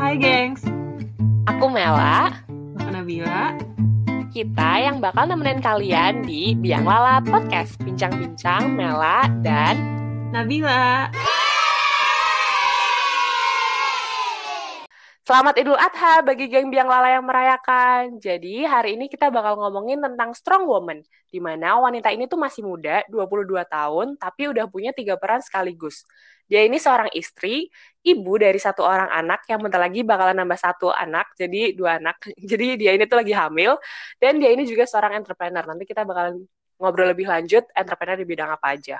Hai gengs, Aku Mela, aku Nabila. kita yang bakal nemenin kalian di Biang Lala Podcast Bincang-bincang Mela dan Nabila. Selamat Idul Adha bagi geng Biang Lala yang merayakan. Jadi hari ini kita bakal ngomongin tentang strong woman, di mana wanita ini tuh masih muda, 22 tahun, tapi udah punya tiga peran sekaligus. Dia ini seorang istri, ibu dari satu orang anak yang bentar lagi bakalan nambah satu anak, jadi dua anak. Jadi dia ini tuh lagi hamil, dan dia ini juga seorang entrepreneur. Nanti kita bakalan ngobrol lebih lanjut entrepreneur di bidang apa aja.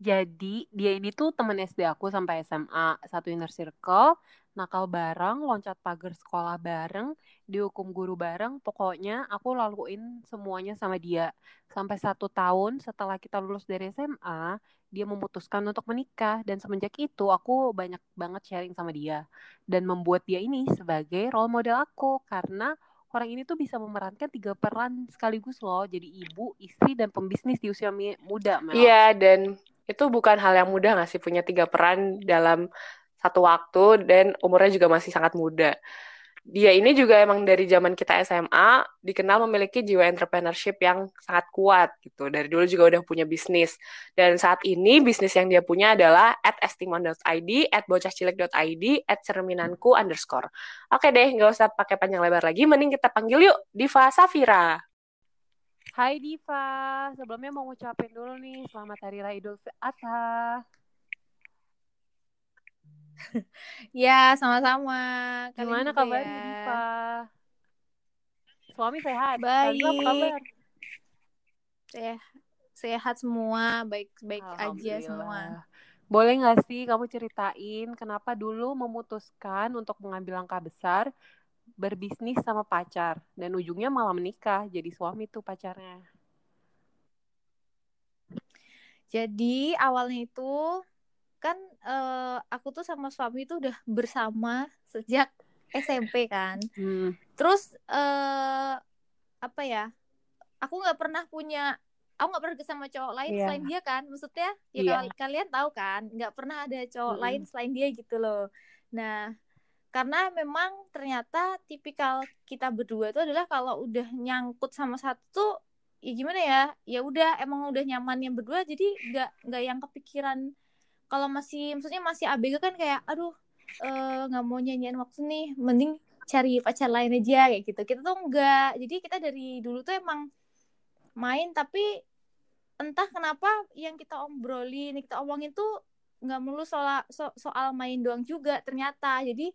Jadi dia ini tuh temen SD aku sampai SMA, satu inner circle, nakal bareng, loncat pagar sekolah bareng, dihukum guru bareng. Pokoknya aku laluin semuanya sama dia. Sampai satu tahun setelah kita lulus dari SMA, dia memutuskan untuk menikah. Dan semenjak itu aku banyak banget sharing sama dia. Dan membuat dia ini sebagai role model aku. Karena orang ini tuh bisa memerankan tiga peran sekaligus loh. Jadi ibu, istri, dan pembisnis di usia muda. Iya, dan itu bukan hal yang mudah nggak sih punya tiga peran dalam satu waktu dan umurnya juga masih sangat muda. Dia ini juga emang dari zaman kita SMA dikenal memiliki jiwa entrepreneurship yang sangat kuat gitu. Dari dulu juga udah punya bisnis. Dan saat ini bisnis yang dia punya adalah at estimon.id, at bocahcilik.id, at cerminanku underscore. Oke deh, nggak usah pakai panjang lebar lagi. Mending kita panggil yuk Diva Safira. Hai Diva, sebelumnya mau ngucapin dulu nih selamat Hari Raya Idul Adha. Ya, sama-sama. Gimana kabarnya ya. Diva? Suami sehat? Baik. Apa kabar? Sehat, sehat semua, baik-baik aja semua. Boleh nggak sih kamu ceritain kenapa dulu memutuskan untuk mengambil langkah besar berbisnis sama pacar dan ujungnya malah menikah jadi suami tuh pacarnya. Jadi awalnya itu kan eh, aku tuh sama suami tuh udah bersama sejak SMP kan. Hmm. Terus eh apa ya? Aku nggak pernah punya aku nggak pernah sama cowok lain Iya. selain dia kan maksudnya ya kal- kalian tahu kan nggak pernah ada cowok Mm-mm. lain selain dia gitu loh nah karena memang ternyata tipikal kita berdua itu adalah kalau udah nyangkut sama satu tuh ya gimana ya ya udah emang udah nyaman yang berdua jadi nggak nggak yang kepikiran kalau masih maksudnya masih ABG kan kayak aduh eh, nggak mau nyanyiin waktu nih mending cari pacar lain aja kayak gitu. Kita tuh enggak jadi kita dari dulu tuh emang main tapi entah kenapa yang kita obrolin kita omongin tuh nggak melulu soal so- soal main doang juga ternyata. Jadi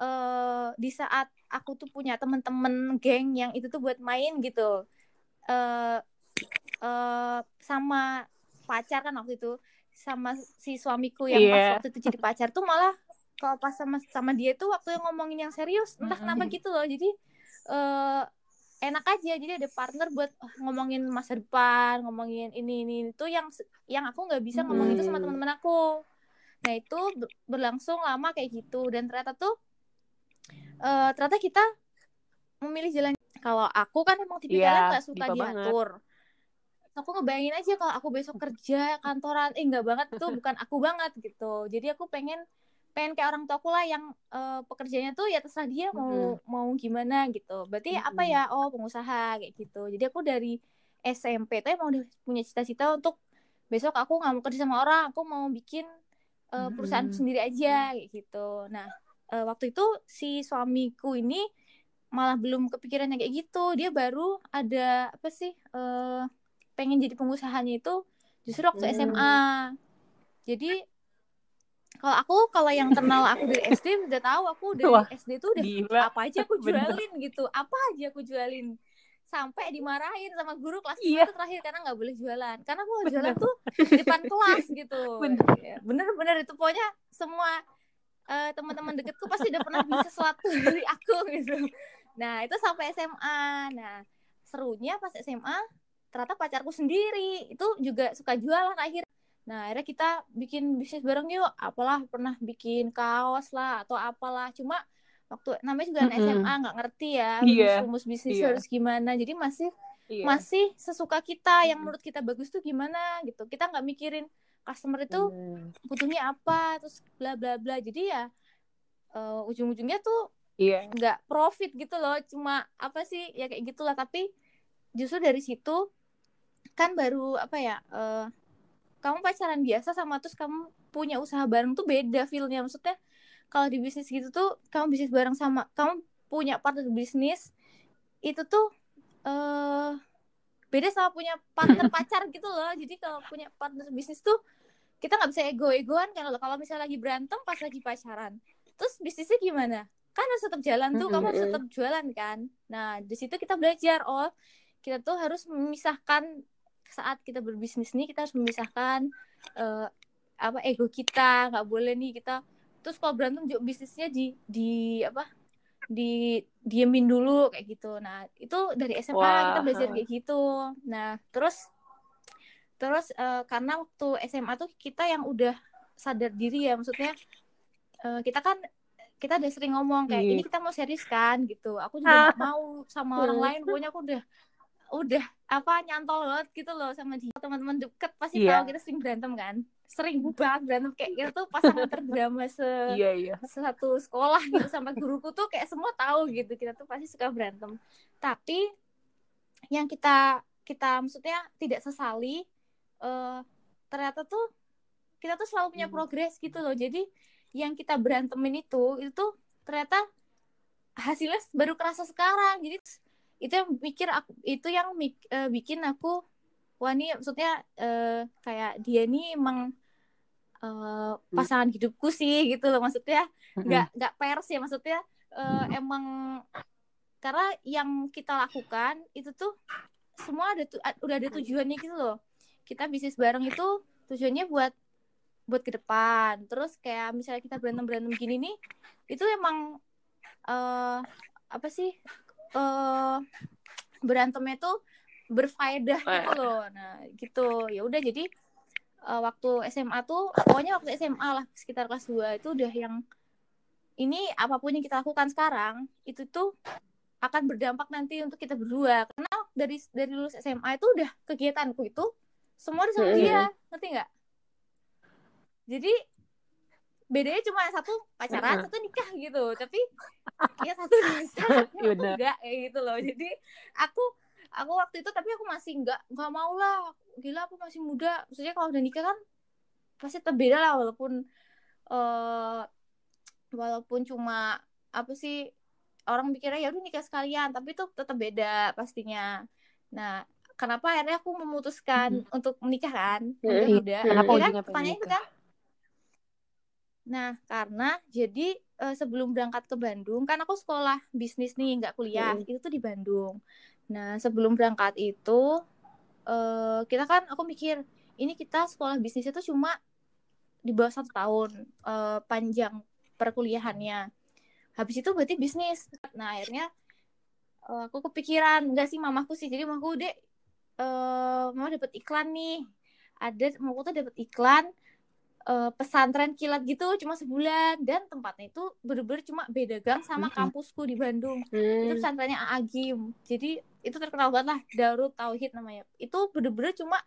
eh di saat aku tuh punya temen-temen geng yang itu tuh buat main gitu eh eh sama pacar kan waktu itu sama si suamiku yang Iya. pas waktu itu jadi pacar tuh malah kalau pas sama sama dia tuh waktu yang ngomongin yang serius entah kenapa gitu loh. Jadi eh enak aja. Jadi ada partner buat ah, ngomongin masa depan ngomongin ini ini itu yang yang aku nggak bisa ngomong itu sama Hmm. teman-teman aku. Nah itu ber- berlangsung lama kayak gitu. Dan ternyata tuh eh ternyata kita memilih jalan. Kalau aku kan emang tipikalnya Iya, nggak suka Diva banget. Aku ngebayangin aja kalau aku besok kerja kantoran. Eh nggak banget tuh bukan aku banget gitu. Jadi aku pengen pengen kayak orang tuaku lah yang eh, pekerjaannya tuh ya terserah dia mau mau gimana gitu. Berarti apa Mm-mm. ya? Oh pengusaha kayak gitu. Jadi aku dari SMP tuh emang udah punya cita-cita untuk besok aku nggak mau kerja sama orang. Aku mau bikin eh, perusahaan Mm-mm. sendiri aja kayak gitu. Nah eh, waktu itu si suamiku ini malah belum kepikiran yang kayak gitu. Dia baru ada apa sih eh pengen jadi pengusahanya itu justru waktu Hmm. SMA jadi kalau aku kalau yang kenal aku dari SD udah tahu aku dari Wah, SD tuh udah Gila. apa aja aku Bener. jualin gitu apa aja aku jualin sampai dimarahin sama guru kelas Iya. 5 tuh terakhir karena nggak boleh jualan karena aku jualan tuh di depan kelas gitu Bener. Ya, bener-bener itu pokoknya semua eh, teman-teman deketku pasti udah pernah beli sesuatu dari aku gitu nah itu sampai SMA nah serunya pas SMA ternyata pacarku sendiri itu juga suka jualan akhir nah akhirnya kita bikin bisnis bareng yuk apalah pernah bikin kaos lah atau apalah cuma waktu namanya juga anak Mm-mm. SMA nggak ngerti ya Iya. rumus bisnis Iya. harus gimana jadi masih Iya. masih sesuka kita yang menurut kita bagus tuh gimana gitu kita nggak mikirin customer itu Bener. butuhnya apa terus bla bla bla jadi ya eh, ujung-ujungnya tuh Iya. nggak profit gitu loh cuma apa sih ya kayak gitulah tapi justru dari situ kan baru apa ya eh, kamu pacaran biasa sama terus kamu punya usaha bareng tuh beda feelnya. Maksudnya kalau di bisnis gitu tuh kamu bisnis bareng sama kamu punya partner bisnis itu tuh eh beda sama punya partner pacar gitu loh. Jadi kalau punya partner bisnis tuh kita nggak bisa ego-egoan kan kalau misalnya lagi berantem pas lagi pacaran terus bisnisnya gimana? Kan harus tetap jalan tuh kamu harus tetap jualan kan? Nah di situ kita belajar oh kita tuh harus memisahkan saat kita berbisnis nih kita harus memisahkan eh, apa ego kita nggak boleh nih kita terus kalau berantem juga bisnisnya di di apa di diemin dulu kayak gitu nah itu dari SMA Wah. kita belajar kayak gitu nah terus terus eh, karena waktu SMA tuh kita yang udah sadar diri ya maksudnya eh, kita kan kita udah sering ngomong kayak Iya. ini kita mau serius kan gitu aku juga mau sama orang Hmm. lain pokoknya aku udah udah apa nyantol banget gitu loh sama dia. Teman-teman deket pasti Iya. tahu kita sering berantem kan? Sering banget berantem. Kayak kita tuh pasangan terdrama se Iya, iya. satu sekolah gitu sampai guruku tuh kayak semua tahu gitu. Kita tuh pasti suka berantem. Tapi yang kita kita maksudnya tidak sesali eh ternyata tuh kita tuh selalu punya Hmm. progres gitu loh. Jadi yang kita berantemin itu itu tuh ternyata hasilnya baru kerasa sekarang. Jadi itu yang mikir aku itu yang mik- eh, bikin aku wah ini maksudnya eh, kayak dia nih emang eh, pasangan hidupku sih gitu loh. Maksudnya nggak nggak pers ya maksudnya eh, emang karena yang kita lakukan itu tuh semua ada tu- udah ada tujuannya gitu loh. Kita bisnis bareng itu tujuannya buat buat ke depan. Terus kayak misalnya kita berantem berantem gini nih itu emang eh apa sih eh berantemnya tuh berfaedah gitu loh. Nah gitu. Ya udah jadi eh, waktu SMA tuh pokoknya waktu SMA lah sekitar kelas 2 itu udah yang ini apa pun yang kita lakukan sekarang itu tuh akan berdampak nanti untuk kita berdua. Karena dari dari lulus SMA itu udah kegiatanku itu semua sama dia ngerti nggak? Jadi bedanya cuma satu pacaran satu nikah gitu. Tapi ya satu bisa aku enggak kayak gitu loh. Jadi aku aku waktu itu tapi aku masih enggak nggak mau lah. Gila aku masih muda. Maksudnya kalau udah nikah kan pasti tetap beda lah walaupun eh walaupun cuma apa sih orang mikirnya ya udah nikah sekalian tapi itu tetap beda pastinya. Nah kenapa akhirnya aku memutuskan untuk menikah kan? Hmm. muda-muda Kenapa Ya kan? pertanyaan itu kan nah karena jadi eh, sebelum berangkat ke Bandung kan aku sekolah bisnis nih nggak kuliah Hmm. itu tuh di Bandung. Nah sebelum berangkat itu eh kita kan aku mikir ini kita sekolah bisnis itu cuma di bawah satu tahun eh, panjang perkuliahannya. Habis itu berarti bisnis. Nah akhirnya eh, aku kepikiran enggak sih mamaku sih jadi mamaku dek eh mama dapat iklan nih. Ada mamaku tuh dapat iklan eh, pesantren kilat gitu cuma sebulan. Dan tempatnya itu bener-bener cuma beda gang sama kampusku di Bandung. Itu Hmm. pesantrennya Agim jadi itu terkenal banget lah Darut Tauhid namanya. Itu bener-bener cuma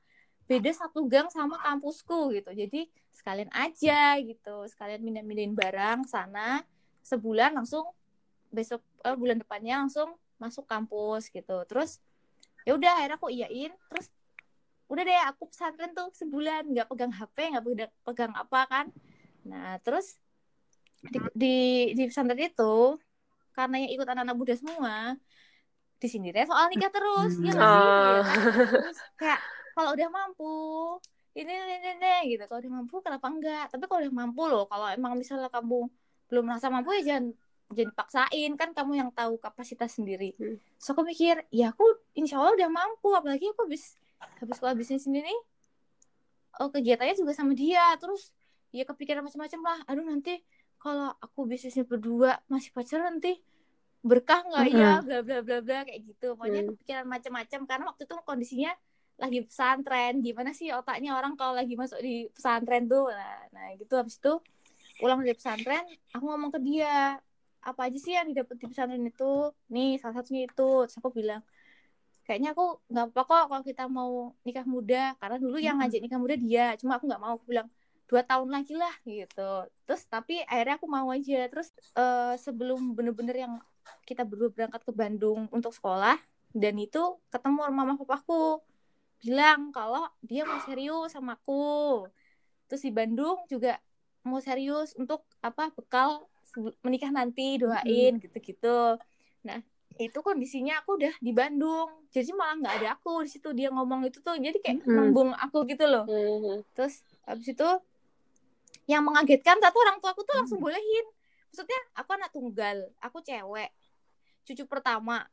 beda satu gang sama kampusku gitu. Jadi sekalian aja gitu sekalian mindah-mindahin barang sana. Sebulan langsung besok eh, bulan depannya langsung masuk kampus gitu. Terus ya udah akhirnya aku iyain. Terus udah deh aku pesantren tuh sebulan nggak pegang HP nggak pegang, apa kan. Nah terus di, di di pesantren itu karena yang ikut anak-anak muda semua di sini deh soal nikah terus ya nggak sih. Ya terus kayak kalau udah mampu ini ini ini, ini, gitu. Kalau udah mampu kenapa enggak? Tapi kalau udah mampu loh kalau emang misalnya kamu belum merasa mampu ya jangan jangan dipaksain. Kan kamu yang tahu kapasitas sendiri. Hmm. so aku mikir ya aku insya Allah udah mampu apalagi aku habis habis sekolah bisnis ini nih oh kegiatannya juga sama dia. Terus ya kepikiran macam-macam lah. Aduh nanti kalau aku bisnisnya berdua masih pacaran nanti berkah nggak ya? Bla bla bla bla kayak gitu. Pokoknya Hmm. kepikiran macam-macam. Karena waktu itu kondisinya lagi pesantren. Gimana sih otaknya orang kalau lagi masuk di pesantren tuh? Nah, nah gitu. Habis itu pulang dari pesantren aku ngomong ke dia apa aja sih yang didapat di pesantren itu? Nih salah satunya itu. Terus aku bilang kayaknya aku nggak apa kok kalau kita mau nikah muda. Karena dulu yang ngajak nikah muda dia. Cuma aku nggak mau. Aku bilang dua tahun lagi lah gitu. Terus tapi akhirnya aku mau aja. Terus uh, sebelum bener-bener yang kita berdua berangkat ke Bandung untuk sekolah dan itu ketemu mama papaku. Bilang kalau dia mau serius sama aku. Terus di Bandung juga mau serius untuk apa bekal menikah nanti doain gitu-gitu. Nah itu kondisinya aku udah di Bandung. Jadi malah nggak ada aku di situ. Dia ngomong itu tuh jadi kayak Hmm. nembung aku gitu loh. Mhm. terus habis itu yang mengagetkan satu orang tua aku tuh langsung bolehin. Maksudnya aku anak tunggal aku cewek cucu pertama.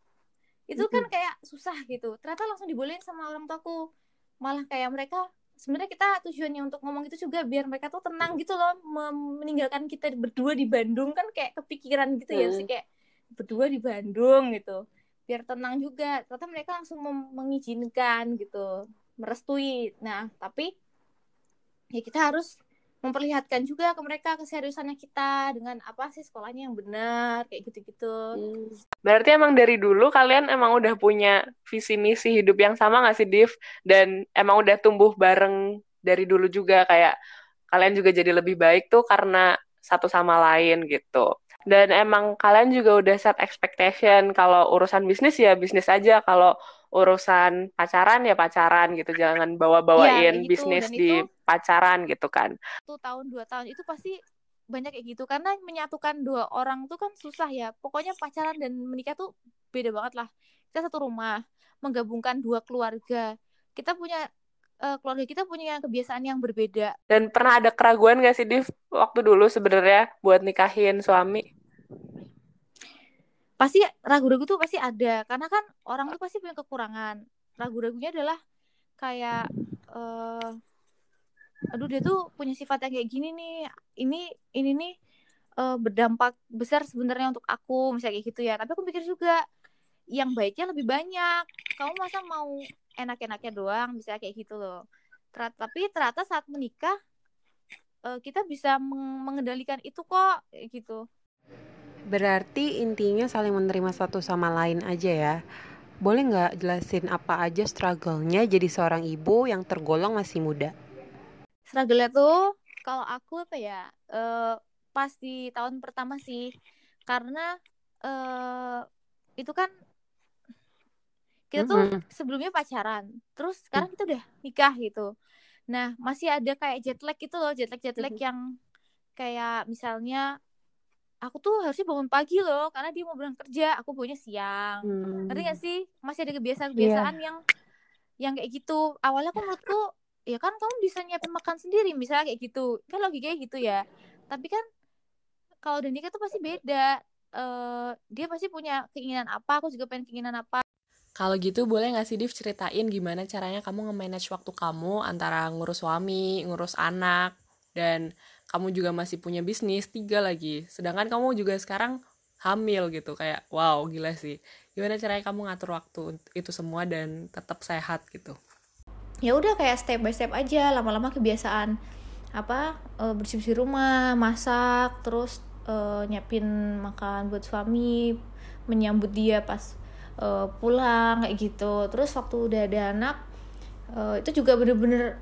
Itu kan kayak susah gitu. Ternyata langsung dibolehin sama orang tuaku malah kayak mereka sebenarnya kita tujuannya untuk ngomong itu juga biar mereka tuh tenang gitu loh. Meninggalkan kita berdua di Bandung kan kayak kepikiran gitu ya Hmm. sih kayak berdua di Bandung gitu biar tenang juga ternyata mereka langsung mengizinkan gitu merestui nah tapi ya kita harus memperlihatkan juga ke mereka keseriusannya kita dengan apa sih sekolahnya yang benar kayak gitu-gitu Hmm. Berarti emang dari dulu kalian emang udah punya visi misi hidup yang sama nggak sih, Div? Dan emang udah tumbuh bareng dari dulu juga kayak kalian juga jadi lebih baik tuh karena satu sama lain gitu. Dan emang kalian juga udah set expectation kalau urusan bisnis ya bisnis aja, kalau urusan pacaran ya pacaran gitu. Jangan bawa-bawain kayak gitu. bisnis Dan di itu- pacaran gitu kan. satu tahun dua tahun itu pasti banyak kayak gitu karena menyatukan dua orang tuh kan susah ya pokoknya pacaran dan menikah tuh beda banget lah kita satu rumah menggabungkan dua keluarga kita punya eh, keluarga kita punya kebiasaan yang berbeda. Dan pernah ada keraguan gak sih, Div, waktu dulu sebenarnya buat nikahin suami? pasti ragu-ragu tuh pasti ada karena kan orang tuh pasti punya kekurangan. Ragu-ragunya adalah kayak eh aduh dia tuh punya sifat yang kayak gini nih ini ini nih eh, berdampak besar sebenarnya untuk aku misalnya kayak gitu ya. Tapi aku pikir juga yang baiknya lebih banyak. Kamu masa mau enak-enaknya doang misalnya kayak gitu loh Ter- tapi ternyata saat menikah eh, kita bisa meng- mengendalikan itu kok kayak gitu Berarti intinya saling menerima satu sama lain aja ya. Boleh nggak jelasin apa aja struggle-nya jadi seorang ibu yang tergolong masih muda? struggle tuh kalau aku apa ya eh pas di tahun pertama sih karena eh itu kan kita tuh Mm-mm. sebelumnya pacaran terus sekarang kita udah nikah gitu. Nah masih ada kayak jet lag gitu loh jet lag jet lag Mhm. yang kayak misalnya aku tuh harusnya bangun pagi loh karena dia mau berangkat kerja aku bangunnya siang. Hmm. ngerti gak sih? Masih ada kebiasaan-kebiasaan yang yang kayak gitu. Awalnya aku menurutku ya kan kamu bisa nyiapin makan sendiri misalnya kayak gitu. Kan logikanya gitu ya. Tapi kan kalau udah nikah tuh pasti beda. Eh dia pasti punya keinginan apa aku juga pengen keinginan apa Kalau gitu boleh nggak sih Div ceritain gimana caranya kamu nge-manage waktu kamu antara ngurus suami, ngurus anak, dan kamu juga masih punya bisnis, tiga lagi. Sedangkan kamu juga sekarang hamil gitu, kayak wow gila sih. Gimana caranya kamu ngatur waktu itu semua dan tetap sehat gitu? ya udah kayak step by step aja lama-lama kebiasaan apa eh, bersih-bersih rumah masak terus eh, nyiapin makan buat suami menyambut dia pas eh, pulang kayak gitu. Terus waktu udah ada anak eh, itu juga bener-bener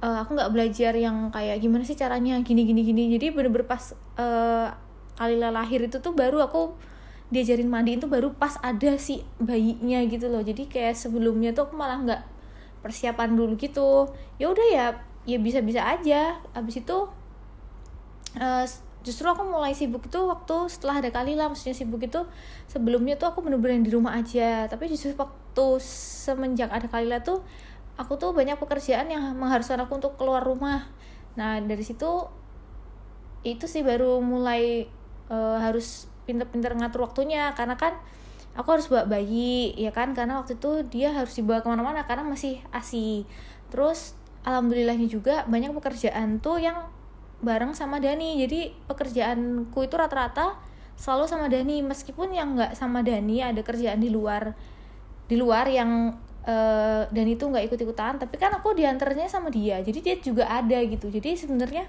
eh, aku nggak belajar yang kayak gimana sih caranya gini gini gini. Jadi bener-bener pas eh, Kalila lahir itu tuh baru aku diajarin mandiin tuh baru pas ada si bayinya gitu loh. Jadi kayak sebelumnya tuh aku malah nggak persiapan dulu gitu. Ya udah ya ya bisa-bisa aja. Abis itu eh, justru aku mulai sibuk itu waktu setelah ada kali lah maksudnya sibuk itu sebelumnya tuh aku bener-bener di rumah aja. Tapi justru waktu semenjak ada kali lah tuh aku tuh banyak pekerjaan yang mengharuskan aku untuk keluar rumah. Nah dari situ itu sih baru mulai eh, harus pinter-pinter ngatur waktunya. Karena kan aku harus bawa bayi ya kan? Karena waktu itu dia harus dibawa ke mana-mana karena masih asi terus alhamdulillahnya juga banyak pekerjaan tuh yang bareng sama Dani. Jadi pekerjaanku itu rata-rata selalu sama Dani. Meskipun yang nggak sama Dani ada kerjaan di luar di luar yang eh, Dani tuh nggak ikut-ikutan. Tapi kan aku diantarnya sama dia. Jadi dia juga ada gitu. Jadi sebenarnya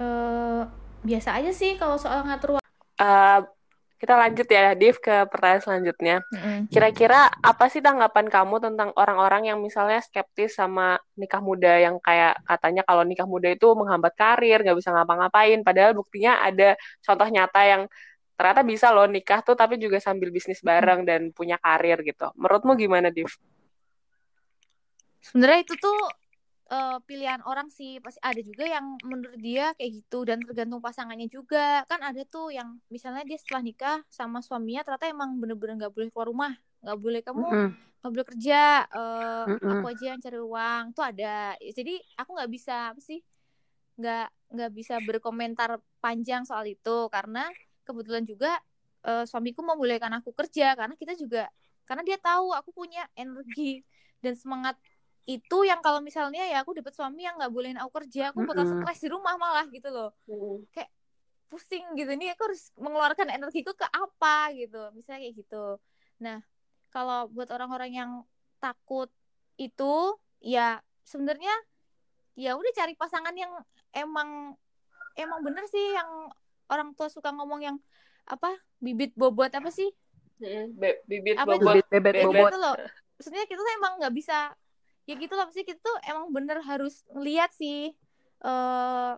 eh, biasa aja sih kalau soal ngatur Eh, kita lanjut ya, Div, ke pertanyaan selanjutnya. Mm-mm. Kira-kira apa sih tanggapan kamu tentang orang-orang yang misalnya skeptis sama nikah muda yang kayak katanya kalau nikah muda itu menghambat karir, nggak bisa ngapa-ngapain, padahal buktinya ada contoh nyata yang ternyata bisa loh nikah tuh tapi juga sambil bisnis bareng dan punya karir gitu. Menurutmu gimana, Div? sebenarnya itu tuh eh, pilihan orang sih. Pasti ada juga yang menurut dia kayak gitu dan tergantung pasangannya juga. Kan ada tuh yang misalnya dia setelah nikah sama suaminya ternyata emang bener-bener nggak boleh keluar rumah. Nggak boleh kamu nggak boleh kerja eh, Mm-mm. aku aja yang cari uang. Tuh ada. Jadi aku nggak bisa apa sih nggak nggak bisa berkomentar panjang soal itu. Karena kebetulan juga eh, suamiku membolehkan aku kerja. Karena kita juga karena dia tahu aku punya energi dan semangat itu yang kalau misalnya ya aku dapat suami yang nggak bolehin aku kerja aku bakal Mm-mm. stres di rumah malah gitu loh pusing gitu nih aku harus mengeluarkan energiku ke apa gitu misalnya kayak gitu nah kalau buat orang-orang yang takut itu ya sebenarnya ya udah cari pasangan yang emang emang bener sih yang orang tua suka ngomong yang apa bibit bobot apa sih Be- bibit Apa itu? bobot. Bibit bebet Bebet. bobot. gitu loh sebenarnya kita emang nggak bisa ya gitu loh sih kita tuh emang bener harus ngeliat sih eh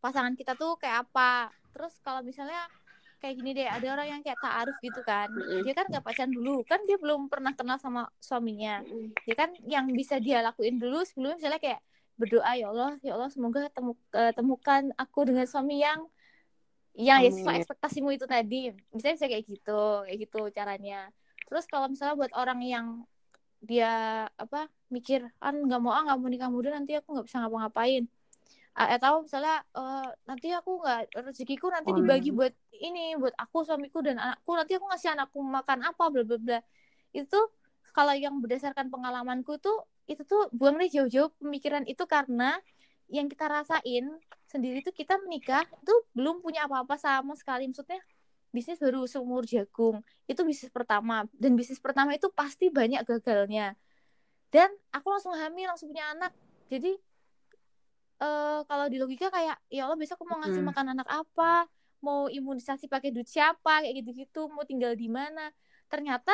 pasangan kita tuh kayak apa. Terus kalau misalnya kayak gini deh ada orang yang kayak taaruf gitu kan. Dia kan nggak pacaran dulu kan dia belum pernah kenal sama suaminya. Dia kan yang bisa dia lakuin dulu sebelumnya misalnya kayak berdoa ya Allah ya Allah semoga temu, eh, temukan aku dengan suami yang yang ya sesuai ekspektasimu itu tadi. Misalnya bisa kayak gitu kayak gitu caranya. Terus kalau misalnya buat orang yang dia apa mikir kan nggak mau ah nggak mau nikah muda nanti aku nggak bisa ngapa-ngapain. Atau misalnya eh, nanti aku nggak rezekiku nanti Oh, dibagi iya. buat ini buat aku suamiku dan anakku nanti aku ngasih anakku makan apa bla bla bla. Itu kalau yang berdasarkan pengalamanku tuh itu tuh buang deh jauh-jauh pemikiran itu karena yang kita rasain sendiri tuh kita menikah itu belum punya apa-apa sama sekali. Maksudnya bisnis baru seumur jagung itu bisnis pertama. Dan bisnis pertama itu pasti banyak gagalnya. Dan aku langsung hamil langsung punya anak. Jadi eh kalau di logika kayak ya Allah besok aku mau ngasih Mm. makan anak apa? Mau imunisasi pakai duit siapa? Kayak gitu-gitu. Mau tinggal di mana? Ternyata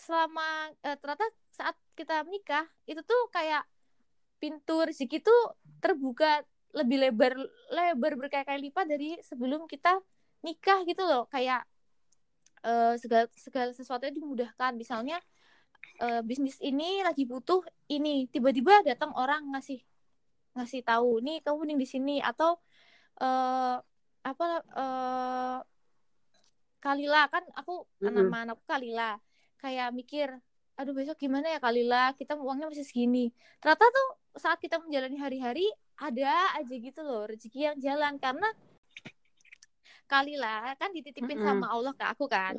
selama eh, ternyata saat kita menikah itu tuh kayak pintu rezeki tuh terbuka lebih lebar lebar berkali-kali lipat dari sebelum kita nikah gitu loh kayak eh, segala segala sesuatunya dimudahkan. Misalnya eh, bisnis ini lagi butuh ini tiba-tiba datang orang ngasih ngasih tahu nih kamu mending di sini. Atau eh apa eh Kalila kan aku Mm-mm. nama anakku Kalila. Kayak mikir aduh besok gimana ya Kalila? Kita uangnya masih segini. Ternyata tuh saat kita menjalani hari-hari ada aja gitu loh rezeki yang jalan. Karena Kalila kan dititipin Mm-mm. sama Allah ke aku kan.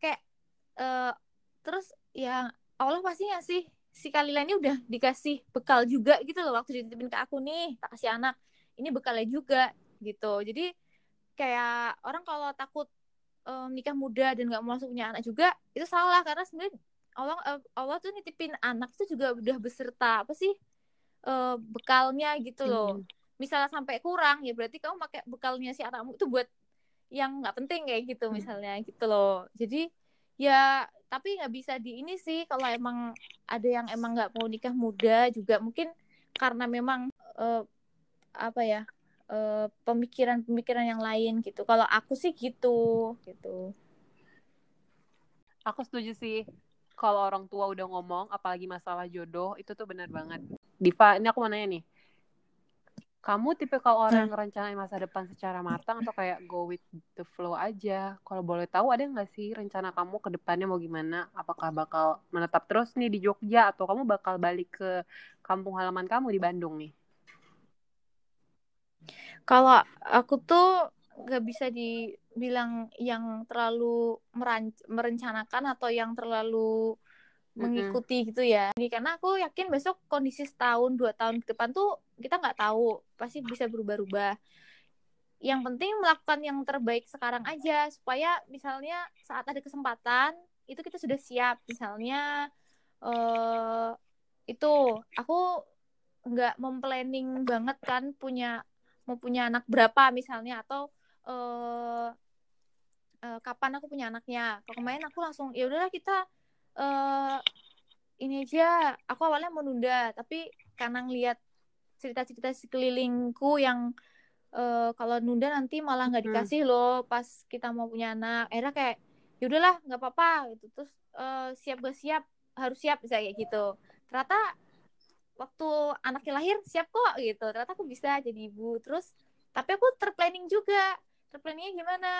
Kayak eh terus ya Allah pasti ngasih si Kalila ini udah dikasih bekal juga gitu loh waktu dititipin ke aku nih tak kasih anak. Ini bekalnya juga gitu. Jadi kayak orang kalau takut eh, nikah muda dan nggak mau langsung punya anak juga itu salah. Karena sebenarnya Allah eh, Allah tuh nitipin anak itu juga udah beserta apa sih eh, bekalnya gitu loh misalnya sampai kurang ya berarti kamu pakai bekalnya si anakmu itu buat yang nggak penting kayak gitu misalnya gitu loh jadi ya tapi nggak bisa di ini sih kalau emang ada yang emang nggak mau nikah muda juga mungkin karena memang eh, apa ya eh, pemikiran-pemikiran yang lain gitu kalau aku sih gitu gitu Aku setuju sih. Kalau orang tua udah ngomong, apalagi masalah jodoh, itu tuh benar banget. Diva, ini aku mau nanya nih. Kamu tipe kalau orang yang ngerencanain masa depan secara matang atau kayak go with the flow aja? Kalau boleh tahu ada nggak sih rencana kamu ke depannya mau gimana? Apakah bakal menetap terus nih di Jogja atau kamu bakal balik ke kampung halaman kamu di Bandung nih? kalau aku tuh nggak bisa dibilang yang terlalu merencanakan atau yang terlalu mengikuti gitu ya. Ini karena aku yakin besok kondisi setahun dua tahun ke depan tuh kita nggak tahu pasti bisa berubah-ubah. Yang penting melakukan yang terbaik sekarang aja supaya misalnya saat ada kesempatan itu kita sudah siap. Misalnya eh itu aku nggak memplanning banget kan punya mau punya anak berapa misalnya atau eh, kapan aku punya anaknya. Kalau kemarin aku langsung ya udahlah kita eh ini aja. Aku awalnya mau nunda tapi karena ngeliat cerita-cerita sekelilingku yang eh, kalau nunda nanti malah nggak Hmm. dikasih loh pas kita mau punya anak. Akhirnya kayak ya udahlah nggak apa-apa gitu. Terus eh, siap gak siap. Harus siap bisa kayak gitu. Ternyata waktu anaknya lahir siap kok gitu. Ternyata aku bisa jadi ibu. Terus tapi aku terplanning juga. Terplanningnya gimana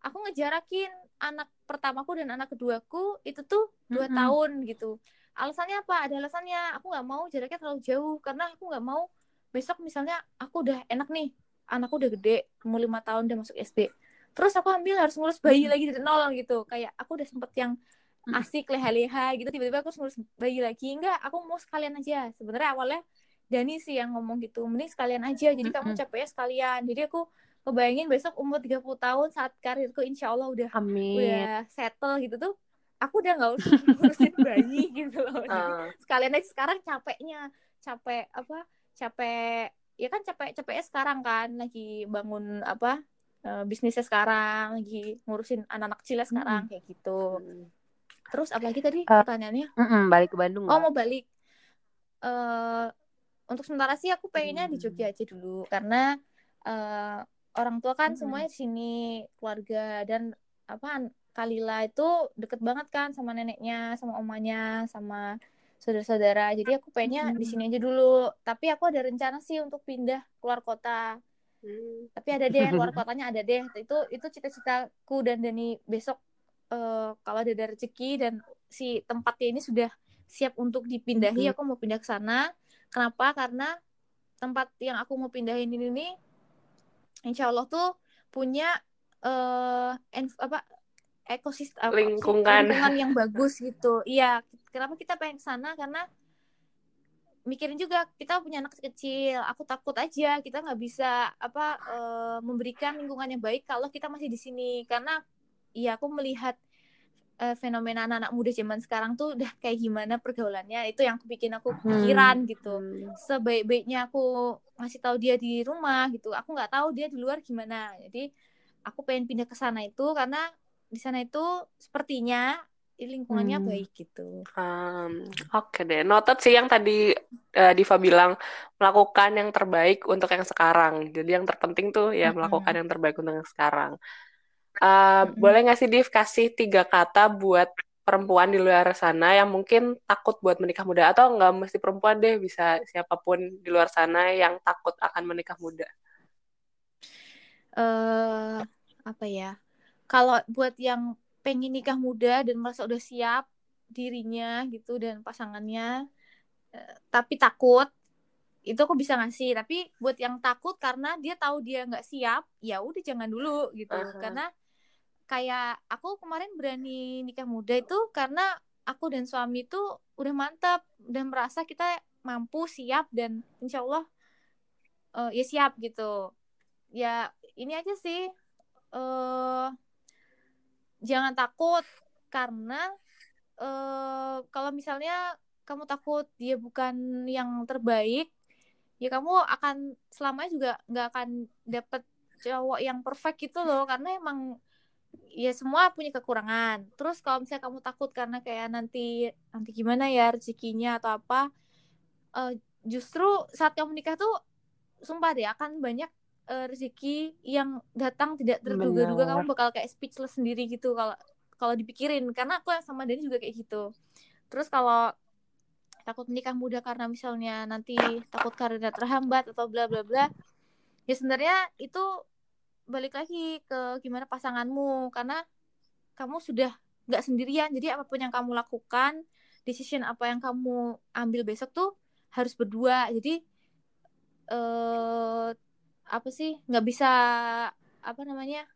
aku ngejarakin anak pertamaku dan anak keduaku itu tuh dua Mm-mm. tahun gitu. Alasannya apa? Ada alasannya. Aku nggak mau jaraknya terlalu jauh karena aku nggak mau besok misalnya aku udah enak nih anakku udah gede umur lima tahun udah masuk SD terus aku ambil harus ngurus bayi lagi dari nol gitu. Kayak aku udah sempet yang Mm. asik leha-leha gitu tiba-tiba aku harus ngurus bayi lagi. Enggak aku mau sekalian aja. Sebenarnya awalnya Dani sih yang ngomong gitu mending sekalian aja jadi kamu capeknya sekalian. Jadi aku kebayangin besok umur 30 tahun saat karirku insya Allah udah Amin. udah settle gitu tuh aku udah nggak usah ngurusin bayi gitu loh Ah, sekalian aja sekarang capeknya capek apa capek ya kan capek capeknya sekarang kan lagi bangun apa eh, bisnisnya sekarang lagi ngurusin anak-anak kecilnya sekarang kayak gitu hmm. terus apalagi tadi Eh, pertanyaannya Mm-mm, balik ke Bandung oh nggak? mau balik eh untuk sementara sih aku pengennya di Hmm. Jogja aja dulu karena eh, orang tua kan Mm-mm. semuanya di sini keluarga dan apa Kalila itu deket banget kan sama neneknya sama omanya sama saudara-saudara. Jadi aku pengennya di sini aja dulu. Tapi aku ada rencana sih untuk pindah keluar kota. Hmm. tapi ada deh luar kotanya ada deh. Itu itu cita-citaku dan Dani besok eh, kalau ada rezeki dan si tempatnya ini sudah siap untuk dipindahi Mhm. aku mau pindah ke sana. Kenapa? Karena tempat yang aku mau pindahin ini nih insya Allah tuh punya eh env- apa ekosistem apa? Lingkungan. lingkungan yang bagus gitu iya kenapa kita pengen ke sana karena mikirin juga kita punya anak kecil aku takut aja kita nggak bisa apa eh, memberikan lingkungan yang baik kalau kita masih di sini karena ya aku melihat eh, fenomena anak-anak muda zaman sekarang tuh udah kayak gimana pergaulannya? Itu yang bikin aku pikiran gitu. Hmm. sebaik-baiknya aku ngasih tahu dia di rumah gitu. Aku nggak tahu dia di luar gimana. Jadi aku pengen pindah ke sana itu karena di sana itu sepertinya lingkungannya Hmm. baik gitu. Um, oke deh, noted sih yang tadi eh, Diva bilang melakukan yang terbaik untuk yang sekarang. Jadi yang terpenting tuh ya melakukan yang terbaik untuk yang sekarang. Uh, Mm-mm. boleh nggak sih Div kasih tiga kata buat perempuan di luar sana yang mungkin takut buat menikah muda atau nggak mesti perempuan deh bisa siapa pun di luar sana yang takut akan menikah muda. eh apa ya kalau buat yang pengen nikah muda dan merasa udah siap dirinya gitu dan pasangannya eh, tapi takut itu aku bisa ngasih tapi buat yang takut karena dia tahu dia nggak siap ya udah jangan dulu gitu Aha. karena kayak aku kemarin berani nikah muda itu karena aku dan suami itu udah mantap dan merasa kita mampu siap dan insya Allah eh, ya siap gitu. Ya ini aja sih eh jangan takut karena eh kalau misalnya kamu takut dia bukan yang terbaik ya kamu akan selamanya juga nggak akan dapet cowok yang perfect gitu loh. Karena emang ya semua punya kekurangan. Terus kalau misalnya kamu takut karena kayak nanti nanti gimana ya rezekinya atau apa eh, justru saat kamu nikah tuh sumpah deh akan banyak eh, rezeki yang datang tidak terduga-duga. Kamu bakal kayak speechless sendiri gitu kalau kalau dipikirin. Karena aku sama Dani juga kayak gitu. Terus kalau takut menikah muda karena misalnya nanti takut karirnya terhambat atau bla bla bla ya sebenarnya itu balik lagi ke gimana pasanganmu. Karena kamu sudah nggak sendirian jadi apa pun yang kamu lakukan decision apa yang kamu ambil besok tuh harus berdua. Jadi eh apa sih nggak bisa apa namanya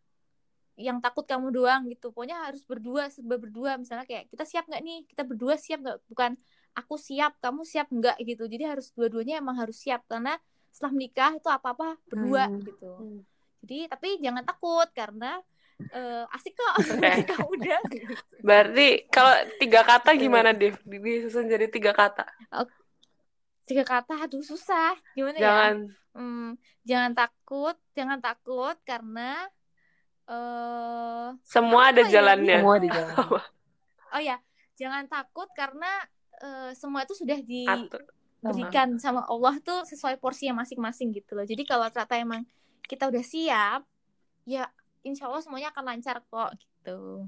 yang takut kamu doang gitu. Pokoknya harus berdua serba berdua. Misalnya kayak kita siap nggak nih? Kita berdua siap nggak? Bukan aku siap kamu siap nggak? Gitu. Jadi harus dua-duanya emang harus siap. Karena setelah menikah itu apa-apa berdua Hmm. gitu. Hmm. Jadi tapi jangan takut karena eh, asik kok menikah muda gitu. Berarti kalau tiga kata gimana Div? Disusun jadi tiga kata. tiga kata aduh susah gimana ya Jangan Hmm, jangan takut jangan takut karena eh Semua ada ya, jalannya. Semua di jalan. Oh ya, jangan takut karena eh, semua itu sudah Atur. diberikan sama Allah tuh sesuai porsinya masing-masing gitu loh. Jadi kalau ternyata emang kita udah siap, ya insya Allah semuanya akan lancar kok gitu.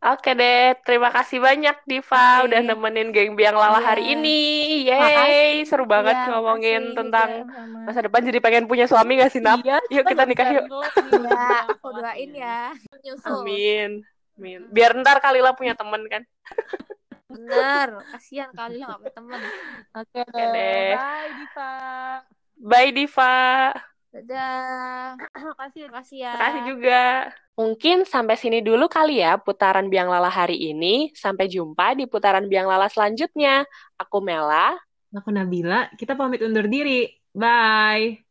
Oke deh, terima kasih banyak Diva Oke. udah nemenin geng biang lala Iya. hari ini. Yeay, seru banget Iya, ngomongin makasih tentang sama- masa depan jadi pengen punya suami gak sih, Nap? Iya, Yuk kita nikah yuk. Ya, aku doain ya. Nyusul. Amin. Amin. Biar ntar Kalila punya temen kan. Bener, kasihan kali lo gak punya temen. Oke Oke deh. deh. Bye Diva. Bye Diva. Dadah. Makasih. Makasih ya. Makasih juga. Mungkin sampai sini dulu kali ya putaran Biang Lala hari ini. Sampai jumpa di putaran Biang Lala selanjutnya. Aku Mela. Aku Nabila. Kita pamit undur diri. Bye.